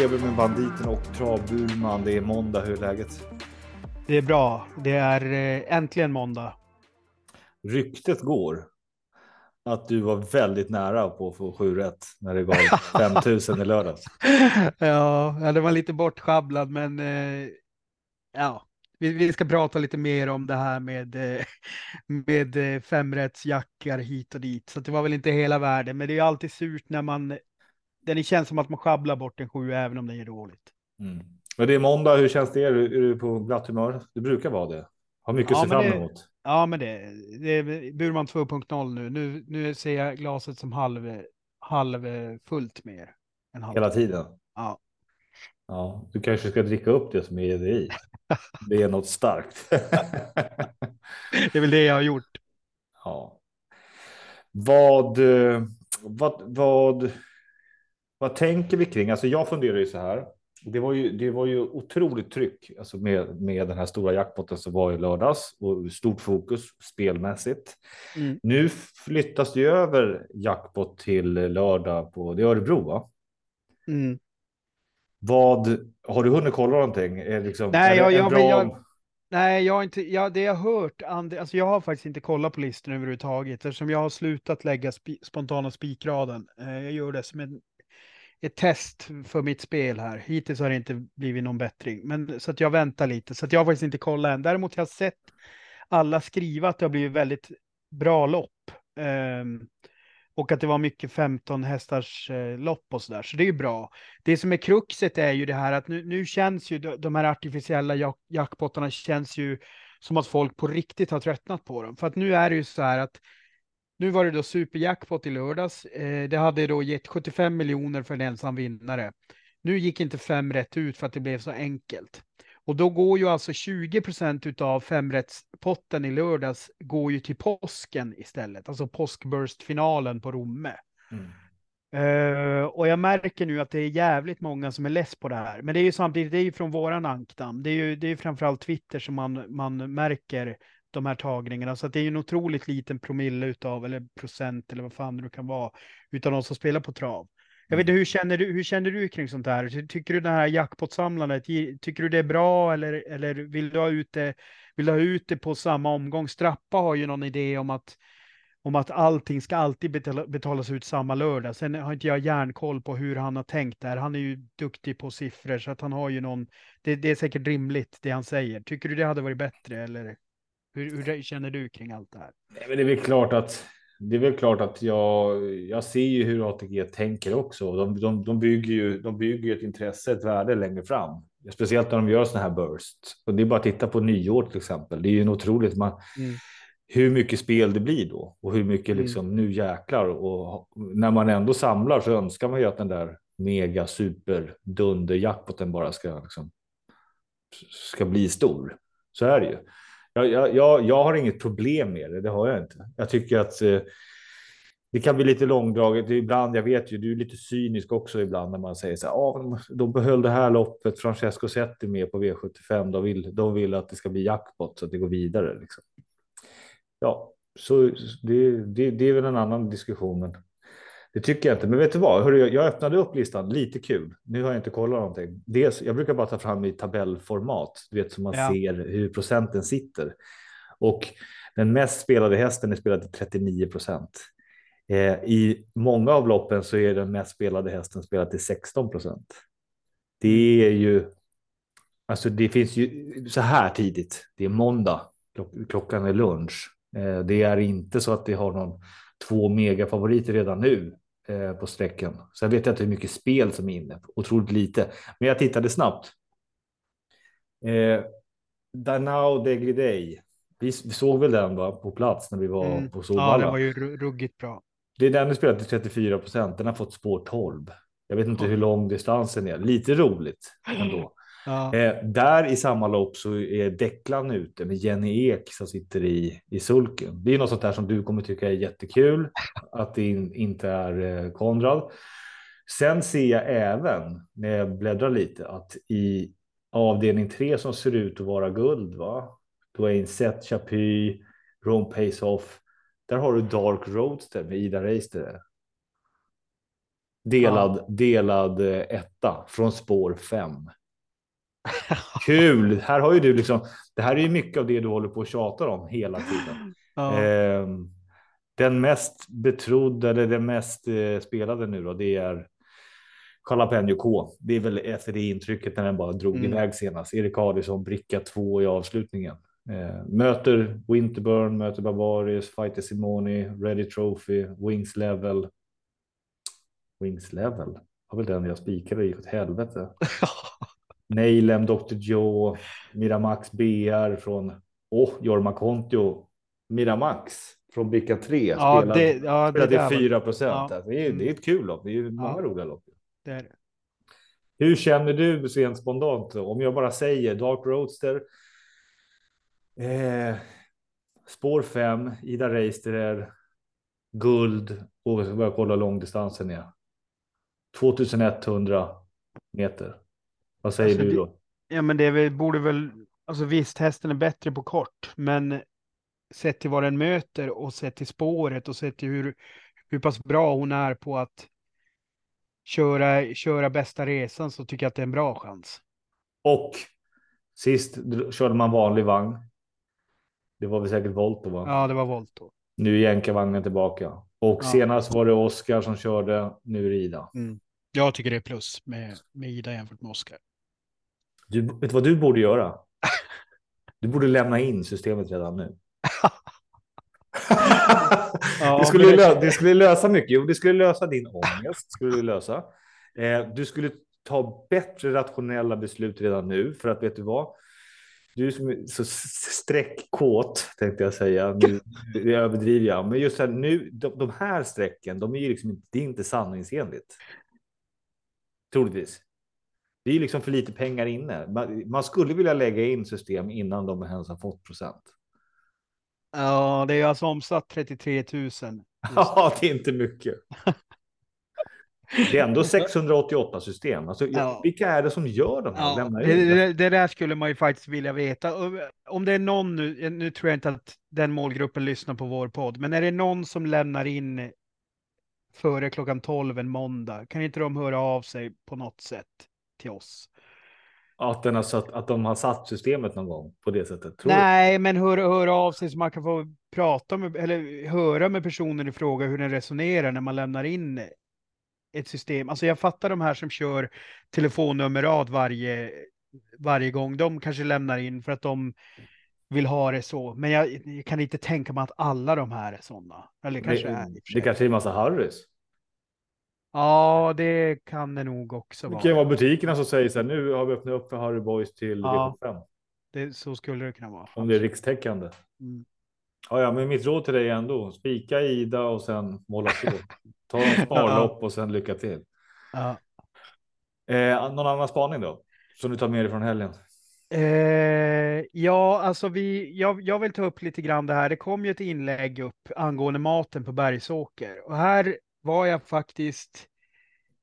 travfeber med banditen och travburman. Det är måndag. Hur är läget? Det är bra. Det är eh, äntligen måndag. Ryktet går att du var väldigt nära på att få sju rätt när det gav 5000 i lördags. Ja, det var lite bortsjabblad, men eh, ja, vi, vi, ska prata lite mer om det här med, eh, med femrättsjackar hit och dit. Så det var väl inte hela världen, men det är alltid surt när man det känns som att man sjabblar bort en sju även om det är dåligt. Mm. Men det är måndag. Hur känns det? Är du, du på glatt humör? Det brukar vara det. Har mycket ja, att se fram emot. Det, ja, men det, det är Burman 2.0 nu. nu. Nu ser jag glaset som halv, halv fullt mer. Än halv. Hela tiden? Ja. Ja, du kanske ska dricka upp det som är det i. Det är något starkt. det är väl det jag har gjort. Ja. Vad, eh, vad, vad, vad tänker vi kring? Alltså jag funderar ju så här. Det var ju, det var ju otroligt tryck alltså med, med den här stora jackpotten som var i lördags och stort fokus spelmässigt. Mm. Nu flyttas det över jackpot till lördag på det är Örebro. Va? Mm. Vad har du hunnit kolla någonting? Är liksom, nej, är jag, jag, bra... jag, nej, jag har inte. Ja, det jag har hört. alltså jag har faktiskt inte kollat på listan överhuvudtaget eftersom jag har slutat lägga sp spontana spikraden. Eh, jag gör det som en ett test för mitt spel här. Hittills har det inte blivit någon bättring, men så att jag väntar lite så att jag har faktiskt inte kollat än. Däremot har jag sett alla skriva att det har blivit väldigt bra lopp. Um, och att det var mycket 15 hästars eh, lopp och så där. Så det är ju bra. Det som är kruxet är ju det här att nu, nu känns ju de här artificiella jack jackpottarna känns ju som att folk på riktigt har tröttnat på dem. För att nu är det ju så här att nu var det då superjackpot i lördags. Eh, det hade då gett 75 miljoner för en ensam vinnare. Nu gick inte fem rätt ut för att det blev så enkelt. Och då går ju alltså 20 procent av femrättspotten i lördags går ju till påsken istället, alltså påskburstfinalen på Romme. Mm. Uh, och jag märker nu att det är jävligt många som är less på det här. Men det är ju samtidigt, det är ju från våran ankdam. Det är ju det är framförallt Twitter som man, man märker de här tagningarna. Så att det är en otroligt liten promille utav, eller procent eller vad fan det kan vara, utav de som spelar på trav. Jag vet inte, mm. hur känner du, hur känner du kring sånt här? Tycker du det här jackpot-samlandet, tycker du det är bra eller, eller vill du ha ut det, vill du ha ut det på samma omgång? Strappa har ju någon idé om att om att allting ska alltid betala, betalas ut samma lördag. Sen har inte jag järnkoll på hur han har tänkt där. Han är ju duktig på siffror så att han har ju någon. Det, det är säkert rimligt det han säger. Tycker du det hade varit bättre eller? Hur, hur känner du kring allt det här? Nej, men det är väl klart att det är väl klart att jag, jag ser ju hur ATG tänker också. De, de, de, bygger ju de bygger ett intresse, ett värde längre fram. Speciellt när de gör sådana här burst. Och det är bara att titta på nyår till exempel. Det är ju en otroligt man, mm. hur mycket spel det blir då och hur mycket mm. liksom nu jäklar. Och när man ändå samlar så önskar man ju att den där mega super dunder jackpoten bara ska liksom, ska bli stor. Så är det ju. Jag, jag, jag, har inget problem med det, det har jag inte. Jag tycker att eh, det kan bli lite långdraget ibland. Jag vet ju, du är lite cynisk också ibland när man säger så här. Ah, de behöll det här loppet. Francesco Setti med på V75. De vill, de vill att det ska bli jackpot så att det går vidare. Liksom. Ja, så det, det, det är väl en annan diskussion. Men det tycker jag inte. Men vet du vad? Hörru, jag öppnade upp listan. Lite kul. Nu har jag inte kollat någonting. Dels, jag brukar bara ta fram i tabellformat. Du vet så man ja. ser hur procenten sitter. Och den mest spelade hästen är spelad till 39 procent. Eh, I många av loppen så är den mest spelade hästen spelad till 16 procent. Det är ju. Alltså, det finns ju så här tidigt. Det är måndag. Klockan är lunch. Eh, det är inte så att det har någon två megafavoriter redan nu på sträckan. Sen vet jag inte hur mycket spel som är inne, otroligt lite. Men jag tittade snabbt. Eh, Danao Degridei. Vi, vi såg väl den va, på plats när vi var mm. på Solvalla. Ja, den var ju ruggigt bra. Det är den du spelat till 34 procent. Den har fått spår 12. Jag vet inte hur lång distansen är. Lite roligt ändå. Ja. Eh, där i samma lopp så är Declan ute med Jenny Ek som sitter i, i sulken. Det är något sånt där som du kommer tycka är jättekul att det in, inte är eh, Konrad. Sen ser jag även när jag bläddrar lite att i avdelning tre som ser ut att vara guld, va? Dwayne Seth, Chapuis, Rome Pace Off. Där har du Dark Roadster med Ida Reister. delad, ja. delad eh, etta från spår 5. Kul! Här har ju du liksom. Det här är ju mycket av det du håller på och tjatar om hela tiden. Ja. Eh, den mest betrodda eller den mest eh, spelade nu då, det är Jalapeno K. Det är väl efter det intrycket när den bara drog mm. iväg senast. Erik Adielsson bricka två i avslutningen. Eh, möter Winterburn, möter Bavarius, Fighter Simoni, Ready Trophy, Wings Level. Wings Level var väl den jag spikade gick åt helvete. Neilem, Dr. Joe, Miramax BR från oh, Jorma Kontio. Miramax från Bricka 3 ja, spelade, det, ja, det spelade 4 procent. Ja. Alltså, det, är, det är ett kul lopp. Det är många ja. roliga lopp. Det är det. Hur känner du rent spontant? Om jag bara säger Dark Roadster. Eh, spår 5, Ida Reisterer, guld och så börjar kolla långdistansen är. 2100 meter. Vad säger alltså, du då? Det, ja, men det väl, borde väl, alltså visst, hästen är bättre på kort, men sett till vad den möter och sett till spåret och sett till hur, hur pass bra hon är på att köra, köra bästa resan så tycker jag att det är en bra chans. Och sist körde man vanlig vagn. Det var väl säkert Volto va? Ja, det var Volto. Nu är jänkarvagnen tillbaka. Och ja. senast var det Oskar som körde, nu är det Ida. Mm. Jag tycker det är plus med, med Ida jämfört med Oskar. Du, vet du vad du borde göra? Du borde lämna in systemet redan nu. ja, det, skulle lösa, det skulle lösa mycket. Jo, det skulle lösa din ångest. Skulle det lösa. Eh, du skulle ta bättre rationella beslut redan nu. För att vet du vad? Du är så streckkåt tänkte jag säga. Nu det överdriver jag. Men just här nu, de, de här strecken, de är ju liksom det är inte sanningsenligt. Troligtvis. Det är liksom för lite pengar inne. Man, skulle vilja lägga in system innan de ens har fått procent. Ja, det är alltså omsatt 33 000. Ja, det är inte mycket. Det är ändå 688 system. Alltså, ja. Vilka är det som gör de här? Ja, det, det, det, där skulle man ju faktiskt vilja veta. Om det är någon nu, nu tror jag inte att den målgruppen lyssnar på vår podd, men är det någon som lämnar in före klockan 12 en måndag, kan inte de höra av sig på något sätt till oss? Att, den har satt, att de har satt systemet någon gång på det sättet? Nej, men hör, hör av sig så man kan få prata med, eller höra med personen i fråga hur den resonerar när man lämnar in ett system. Alltså jag fattar de här som kör telefonnummerad varje, varje gång. De kanske lämnar in för att de vill ha det så. Men jag, jag kan inte tänka mig att alla de här är sådana. Eller kanske det, är. Det kanske är en massa Harrys. Ja, det kan det nog också vara. Det kan vara butikerna som säger så här, nu har vi öppnat upp för Harry Boys till ja, V75. Det, så skulle det kunna vara. Om det är rikstäckande. Mm. Ja, ja, men mitt råd till dig är ändå spika Ida och sen måla på. Ta en sparlopp och sen lycka till. Ja. Eh, någon annan spaning då? Som du tar med dig från helgen? Eh, ja, alltså vi, jag, jag vill ta upp lite grann det här. Det kom ju ett inlägg upp angående maten på Bergsåker och här var jag faktiskt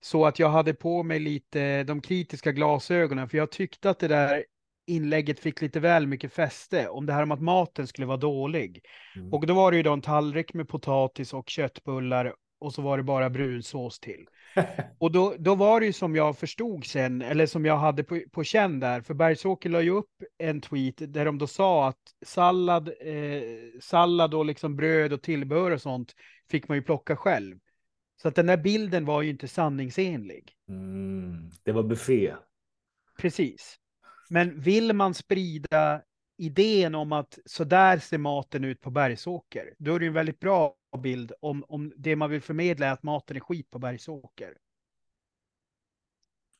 så att jag hade på mig lite de kritiska glasögonen, för jag tyckte att det där inlägget fick lite väl mycket fäste om det här om att maten skulle vara dålig. Mm. Och då var det ju då en tallrik med potatis och köttbullar och så var det bara brunsås till. och då, då var det ju som jag förstod sen, eller som jag hade på, på känn där, för Bergsåker la ju upp en tweet där de då sa att sallad, eh, sallad och liksom bröd och tillbehör och sånt fick man ju plocka själv. Så att den där bilden var ju inte sanningsenlig. Mm, det var buffé. Precis. Men vill man sprida idén om att så där ser maten ut på Bergsåker, då är det en väldigt bra bild om, om det man vill förmedla är att maten är skit på Bergsåker.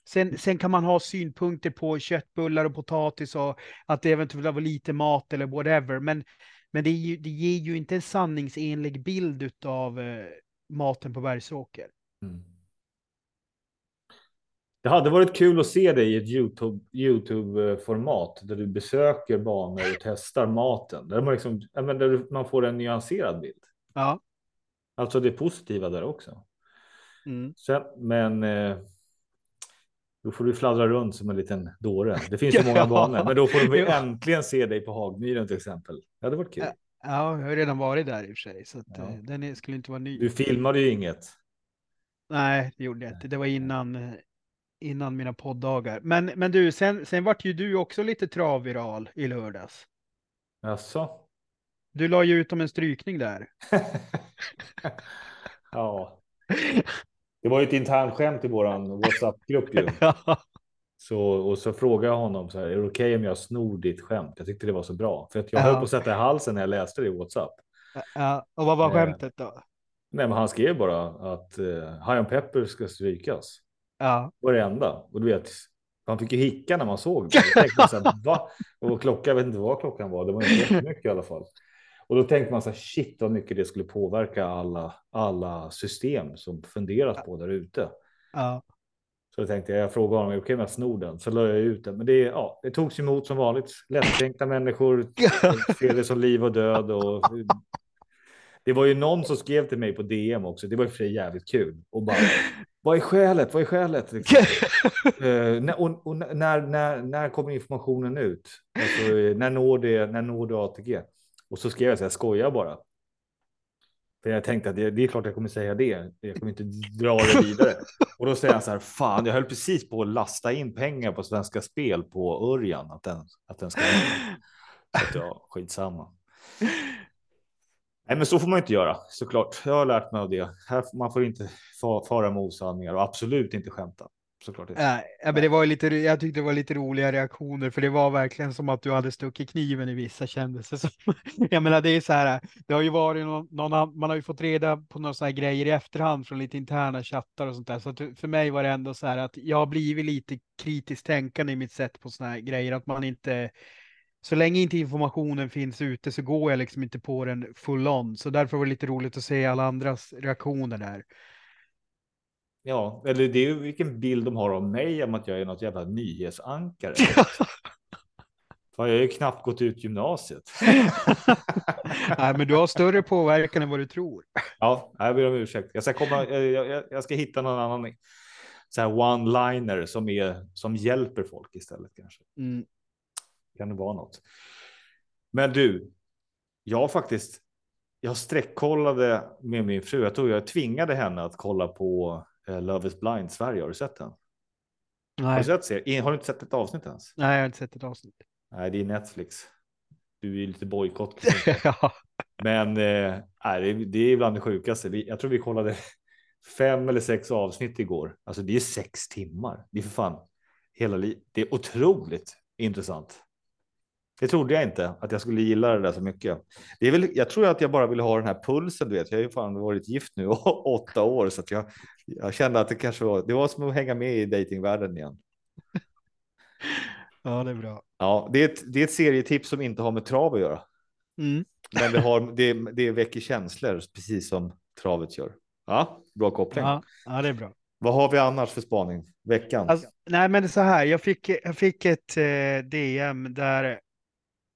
Sen, sen kan man ha synpunkter på köttbullar och potatis och att det eventuellt var lite mat eller whatever, men, men det, ju, det ger ju inte en sanningsenlig bild av maten på Bergsåker. Mm. Det hade varit kul att se dig i ett YouTube, YouTube-format där du besöker banor och testar maten. Där man, liksom, där man får en nyanserad bild. Ja. Alltså det positiva där också. Mm. Sen, men eh, då får du fladdra runt som en liten dåre. Det finns ju många banor, men då får vi äntligen se dig på Hagmyren till exempel. Det hade varit kul. Ja, jag har redan varit där i och för sig, så att, ja. Eh, den är, skulle inte vara ny. Du filmade ju inget. Nej, det gjorde jag inte. Det var innan, innan mina poddagar. Men, men du, sen, sen vart ju du också lite travviral i lördags. Jaså? Du la ju ut om en strykning där. ja. Det var ju ett internskämt i våran WhatsApp-grupp ju. Så, och så frågade jag honom så här, är det okej okay om jag snor ditt skämt? Jag tyckte det var så bra. För att jag ja. höll på att sätta i halsen när jag läste det i WhatsApp. Ja, och vad var eh, skämtet då? Nej, men han skrev bara att eh, Hajan Pepper ska strykas. Ja. Var det enda. Och du vet, man fick ju hicka när man såg det. Man sen, Va? Och klockan, jag vet inte vad klockan var, det var inte mycket i alla fall. Och då tänkte man så här, shit vad mycket det skulle påverka alla, alla system som funderas på där ute. Ja. Så då tänkte jag, jag frågade honom, okej okay, med snor den? Så la jag ut den. Men det, ja, det togs emot som vanligt. Lättkränkta människor ser det som liv och död. Och, det var ju någon som skrev till mig på DM också. Det var ju för jävligt kul. Och bara, vad är skälet? Vad är skälet? Liksom. uh, och, och, när, när, när kommer informationen ut? Alltså, när, når det, när når du ATG? Och så skrev jag så här, skojar bara. För jag tänkte att det, det, är klart jag kommer säga det. Jag kommer inte dra det vidare. Och då säger han så här, fan, jag höll precis på att lasta in pengar på Svenska Spel på Örjan. Att den, att den ska... Att, ja, skitsamma. Nej, men så får man inte göra såklart. Jag har lärt mig av det. Här, man får inte fara med osanningar och absolut inte skämta såklart. Nej, men det var lite, jag tyckte det var lite roliga reaktioner, för det var verkligen som att du hade stuckit kniven i vissa kändelser. Jag menar, det är så här, det har ju varit någon, någon man har ju fått reda på några sådana här grejer i efterhand från lite interna chattar och sånt där. Så för mig var det ändå så här att jag har blivit lite kritiskt tänkande i mitt sätt på sådana här grejer, att man inte så länge inte informationen finns ute så går jag liksom inte på den full on. Så därför var det lite roligt att se alla andras reaktioner där. Ja, eller det är ju vilken bild de har av mig om att jag är något jävla nyhetsankare. Fan, jag har ju knappt gått ut gymnasiet. Nej, men du har större påverkan än vad du tror. Ja, jag ber om ursäkt. Jag ska, komma, jag, jag, jag ska hitta någon annan så här one-liner som, är, som hjälper folk istället kanske. Mm. Kan det vara något? Men du, jag faktiskt, jag sträckkollade med min fru. Jag tror jag tvingade henne att kolla på Eh, Love is blind Sverige. Har du sett den? Nej. Har du, sett, ser? har du inte sett ett avsnitt ens? Nej, jag har inte sett ett avsnitt. Nej, det är Netflix. Du är lite bojkott. ja. Men eh, nej, det är bland det sjukaste. Jag tror vi kollade fem eller sex avsnitt igår. Alltså det är sex timmar. Det är för fan hela livet. Det är otroligt intressant. Det trodde jag inte att jag skulle gilla det där så mycket. Det är väl, jag tror att jag bara vill ha den här pulsen. Du vet, jag har ju fan varit gift nu åtta år så att jag, jag kände att det kanske var. Det var som att hänga med i datingvärlden igen. Ja, det är bra. Ja, det är ett, det är ett serietips som inte har med trav att göra. Mm. Men det, har, det, det väcker känslor, precis som travet gör. Ja, bra koppling. Ja, ja det är bra. Vad har vi annars för spaning? Veckan? Alltså, nej, men så här. Jag fick, jag fick ett eh, DM där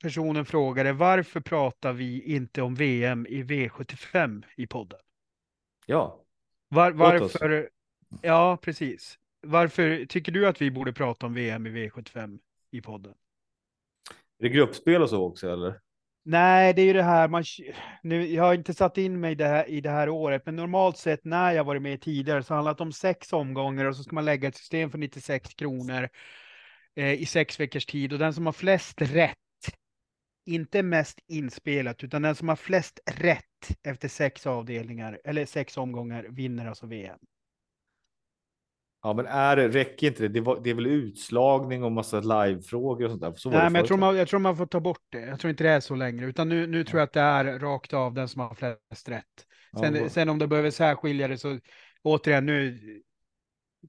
personen frågade varför pratar vi inte om VM i V75 i podden? Ja. Var, varför? Ja, precis. Varför tycker du att vi borde prata om VM i V75 i podden? Är det gruppspel och så också eller? Nej, det är ju det här man. Nu, jag har inte satt in mig det här, i det här året, men normalt sett när jag varit med tidigare så handlat om sex omgångar och så ska man lägga ett system för 96 kronor eh, i sex veckors tid och den som har flest rätt inte mest inspelat, utan den som har flest rätt efter sex avdelningar eller sex omgångar vinner alltså VM. Ja, men är räcker inte det? Det, var, det är väl utslagning och massa livefrågor och sånt där. Så Nej, men jag tror, man, jag tror man får ta bort det. Jag tror inte det är så längre, utan nu, nu tror jag att det är rakt av den som har flest rätt. Sen, ja, sen om det behöver särskilja det så återigen nu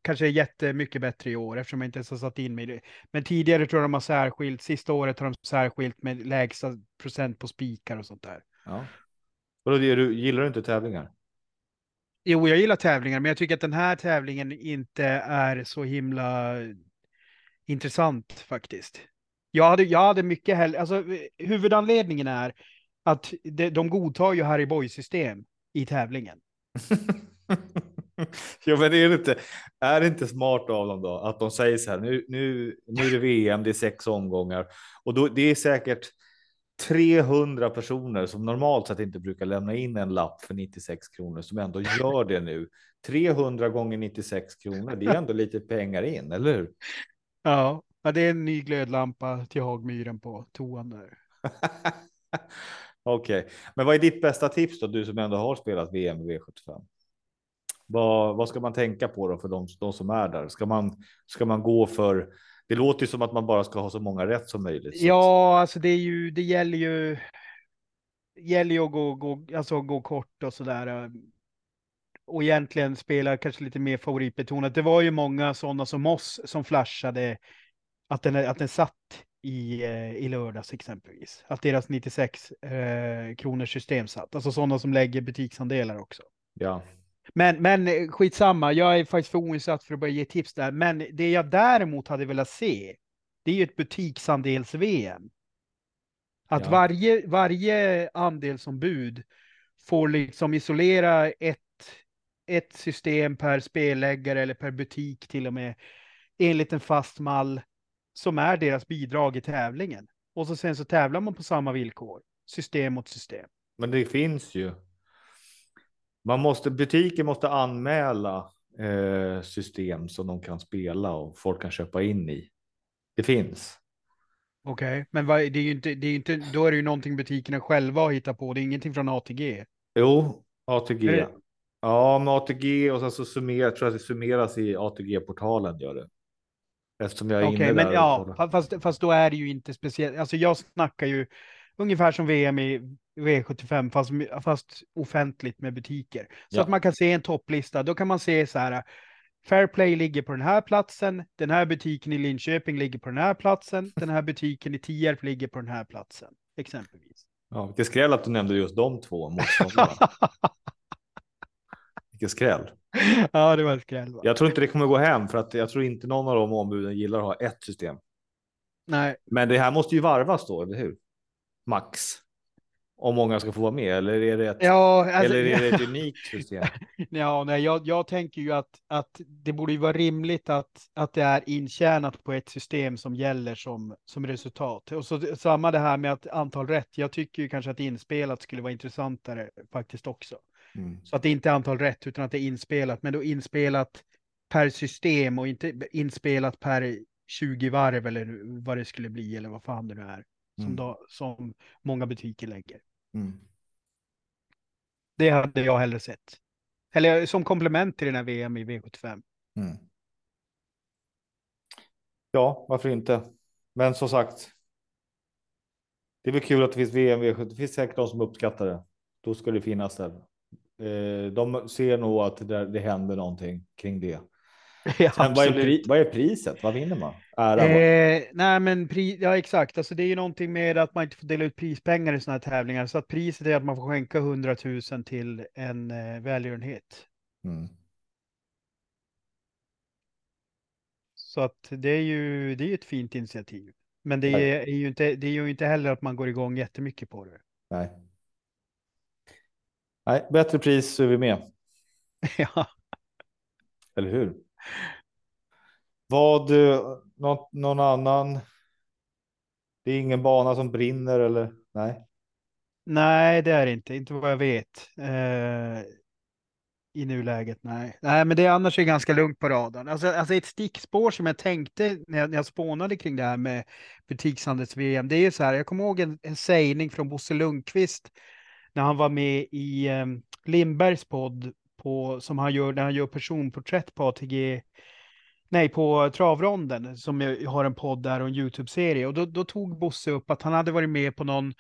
kanske är jättemycket bättre i år eftersom jag inte ens har satt in mig i det. Men tidigare tror jag de har särskilt, sista året har de särskilt med lägsta procent på spikar och sånt där. Ja. Vadå, du, gillar du inte tävlingar? Jo, jag gillar tävlingar, men jag tycker att den här tävlingen inte är så himla intressant faktiskt. Jag hade, jag hade mycket hellre, alltså huvudanledningen är att de, de godtar ju Harry Boy-system i tävlingen. ja, men är det, inte, är det inte smart av dem då att de säger så här nu, nu, nu är det VM, det är sex omgångar och då, det är säkert. 300 personer som normalt sett inte brukar lämna in en lapp för 96 kronor som ändå gör det nu. 300 gånger 96 kronor, det är ändå lite pengar in, eller hur? Ja, det är en ny glödlampa till Hagmyren på toan där. Okej, okay. men vad är ditt bästa tips då? Du som ändå har spelat VM i V75. Vad, vad ska man tänka på då för de, de som är där? Ska man, ska man gå för det låter ju som att man bara ska ha så många rätt som möjligt. Ja, alltså det är ju, det gäller ju. Gäller ju att gå, gå, alltså gå kort och så där. Och egentligen spela kanske lite mer favoritbetonat. Det var ju många sådana som oss som flashade att den, att den satt i, eh, i lördags exempelvis. Att deras 96 eh, kronors system satt. Alltså sådana som lägger butiksandelar också. Ja. Men, men eh, skitsamma, jag är faktiskt för oinsatt för att börja ge tips där. Men det jag däremot hade velat se, det är ju ett butiksandels-VM. Att ja. varje, varje andelsombud får liksom isolera ett, ett system per spelläggare eller per butik till och med enligt en fast mall som är deras bidrag i tävlingen. Och så sen så tävlar man på samma villkor, system mot system. Men det finns ju man måste, butiken måste anmäla eh, system som de kan spela och folk kan köpa in i. Det finns. Okej, okay. men vad, det är ju inte, det är inte, då är det ju någonting butikerna själva har hittat på. Det är ingenting från ATG. Jo, ATG. Ja, med ATG och sen så summerar, tror jag att det summeras i ATG-portalen gör det. Eftersom jag är okay, inne men där. Ja, fast, fast då är det ju inte speciellt. Alltså jag snackar ju ungefär som VM i V75 fast, fast offentligt med butiker. Så ja. att man kan se en topplista. Då kan man se så här. Fairplay ligger på den här platsen. Den här butiken i Linköping ligger på den här platsen. Den här butiken i Tierp ligger på den här platsen. Exempelvis. Ja, vilket skräll att du nämnde just de två motståndarna. vilket skräll. Ja, det var skräll. Va? Jag tror inte det kommer gå hem för att jag tror inte någon av de ombuden gillar att ha ett system. Nej. Men det här måste ju varvas då, eller hur? Max om många ska få vara med eller är det ett, ja, alltså, eller är det ett unikt system? ja, nej, jag, jag tänker ju att, att det borde ju vara rimligt att, att det är intjänat på ett system som gäller som, som resultat. Och så samma det här med att antal rätt. Jag tycker ju kanske att inspelat skulle vara intressantare faktiskt också. Mm. Så att det inte är antal rätt utan att det är inspelat, men då inspelat per system och inte inspelat per 20 varv eller vad det skulle bli eller vad fan det nu är. Som, mm. då, som många butiker lägger. Mm. Det hade jag hellre sett. Eller som komplement till den här VM i V75. Mm. Ja, varför inte? Men som sagt. Det är väl kul att det finns VM V75. Det finns säkert de som uppskattar det. Då ska det finnas där. Eh, de ser nog att det, det händer någonting kring det. Ja, vad, är pri, vad, är priset? Vad vinner man? Ära, eh, nej, men pri, ja, exakt. Alltså, det är ju någonting med att man inte får dela ut prispengar i sådana här tävlingar. Så att priset är att man får skänka 100 000 till en eh, välgörenhet. Mm. Så att det är ju det är ett fint initiativ. Men det är, är, ju inte, det är ju inte heller att man går igång jättemycket på det. Nej. Nej, bättre pris så är vi med. ja. Eller hur? Vad, eh, någon, någon annan? Det är ingen bana som brinner eller? Nej. Nej, det är det inte, inte vad jag vet. Eh, I nuläget, nej. Nej, men det är annars är ganska lugnt på radarn. Alltså, alltså ett stickspår som jag tänkte när jag, när jag spånade kring det här med butikshandels-VM. Det är ju så här, jag kommer ihåg en, en sägning från Bosse Lundqvist när han var med i eh, Lindbergs podd på, som han gör när han gör personporträtt på ATG, nej på travronden som jag har en podd där och en YouTube-serie. Och då, då tog Bosse upp att han hade varit med på någon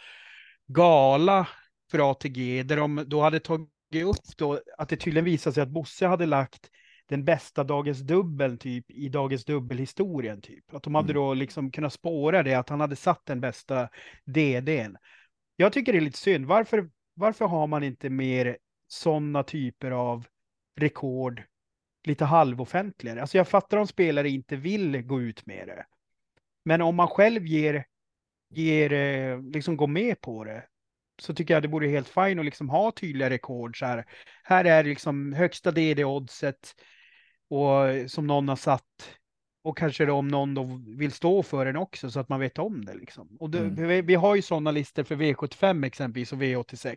gala för ATG där de då hade tagit upp då att det tydligen visade sig att Bosse hade lagt den bästa Dagens Dubbeln typ i Dagens Dubbel-historien typ. Att de hade mm. då liksom kunnat spåra det, att han hade satt den bästa DDn. Jag tycker det är lite synd. Varför, varför har man inte mer sådana typer av rekord lite halvoffentligare. Alltså jag fattar om spelare inte vill gå ut med det. Men om man själv ger, ger eh, liksom går med på det så tycker jag det vore helt fint att liksom ha tydliga rekord. Så här, här är liksom högsta DD-oddset och som någon har satt och kanske då om någon då vill stå för den också så att man vet om det liksom. Och det, Mm. vi, vi har ju sådana listor för V75 exempelvis och V86.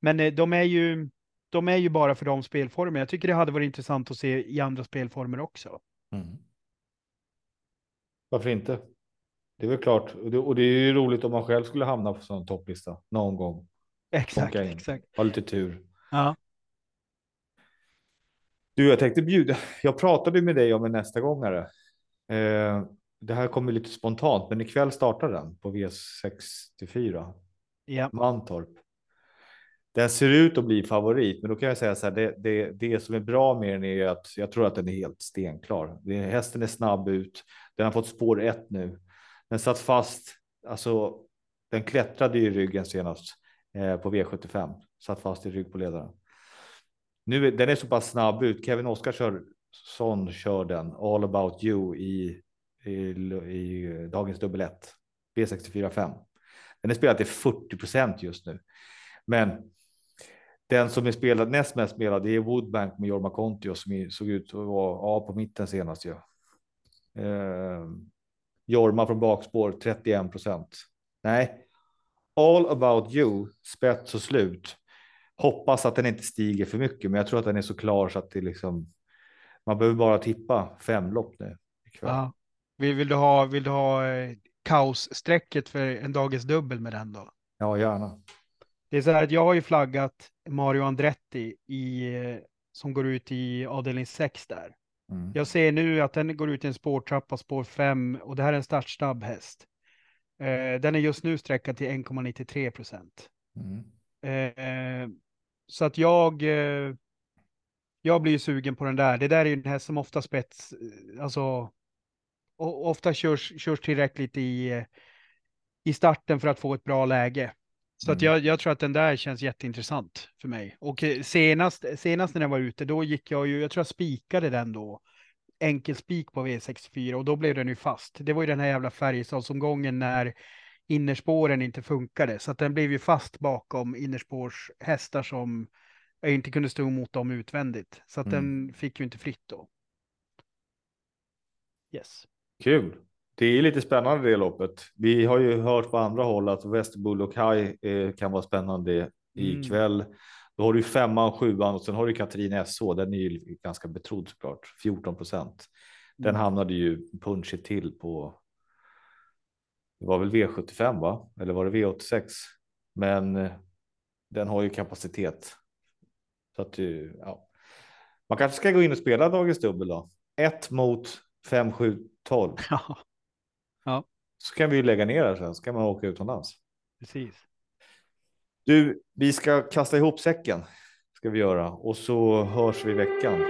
Men eh, de är ju de är ju bara för de spelformerna. Jag tycker det hade varit intressant att se i andra spelformer också. Mm. Varför inte? Det är väl klart. Och det, och det är ju roligt om man själv skulle hamna på sån topplista någon gång. Exakt, exakt. Ha lite tur. Ja, Du, jag tänkte bjuda. Jag pratade med dig om en nästa gångare. Eh, det här kommer lite spontant, men ikväll startar den på V64 ja, Mantorp. Den ser ut att bli favorit, men då kan jag säga så här. Det, det, det som är bra med den är att jag tror att den är helt stenklar. Det, hästen är snabb ut. Den har fått spår ett nu. Den satt fast. Alltså, den klättrade i ryggen senast eh, på V75. Satt fast i rygg på ledaren. Nu är, den är så pass snabb ut. Kevin Oskarsson kör den all about you i, i, i dagens dubbel 1. V64 5. Den är spelad till 40 procent just nu. Men den som är spelad näst mest spelad det är Woodbank med Jorma Kontio som såg ut att vara A på mitten senast. Ja. Eh, Jorma från bakspår 31 procent. Nej, all about you spets och slut. Hoppas att den inte stiger för mycket, men jag tror att den är så klar så att det liksom. Man behöver bara tippa fem lopp nu. Ja. Vill, vill du ha, vill du ha eh, kaossträcket för en dagens dubbel med den då? Ja, gärna. Det är så här att jag har ju flaggat Mario Andretti i, som går ut i avdelning 6 där. Mm. Jag ser nu att den går ut i en spårtrappa, spår 5 och det här är en startsnabb häst. Eh, den är just nu sträckad till 1,93 procent. Mm. Eh, så att jag, eh, jag blir ju sugen på den där. Det där är ju en häst som ofta spets, eh, alltså ofta körs, körs tillräckligt i, eh, i starten för att få ett bra läge. Så att Mm. jag, jag tror att den där känns jätteintressant för mig. Och eh, senast, senast när den var ute, då gick jag ju, jag tror jag spikade den då. Enkel spik på V64 och då blev den ju fast. Det var ju den här jävla Färjestadsomgången när innerspåren inte funkade. Så att den blev ju fast bakom innerspårshästar som jag inte kunde stå emot dem utvändigt. Så att Mm. den fick ju inte fritt då. Yes. Kul. Det är lite spännande det loppet. Vi har ju hört på andra håll att Västerbull och High eh, kan vara spännande Mm. ikväll. Då har du femman, sjuan och sen har du Katrin SH. Den är ju ganska betrodd såklart. 14 procent. Den Mm. hamnade ju punchigt till på. Det var väl V75 va? Eller var det V86? Men eh, den har ju kapacitet. Så att du, ja. Man kanske ska gå in och spela dagens dubbel då. 1 mot 5, 7, 12. Ja, Så kan vi ju lägga ner det sen, så kan man åka utomlands. precis. Du, vi ska kasta ihop säcken. Ska vi göra och så hörs vi i veckan.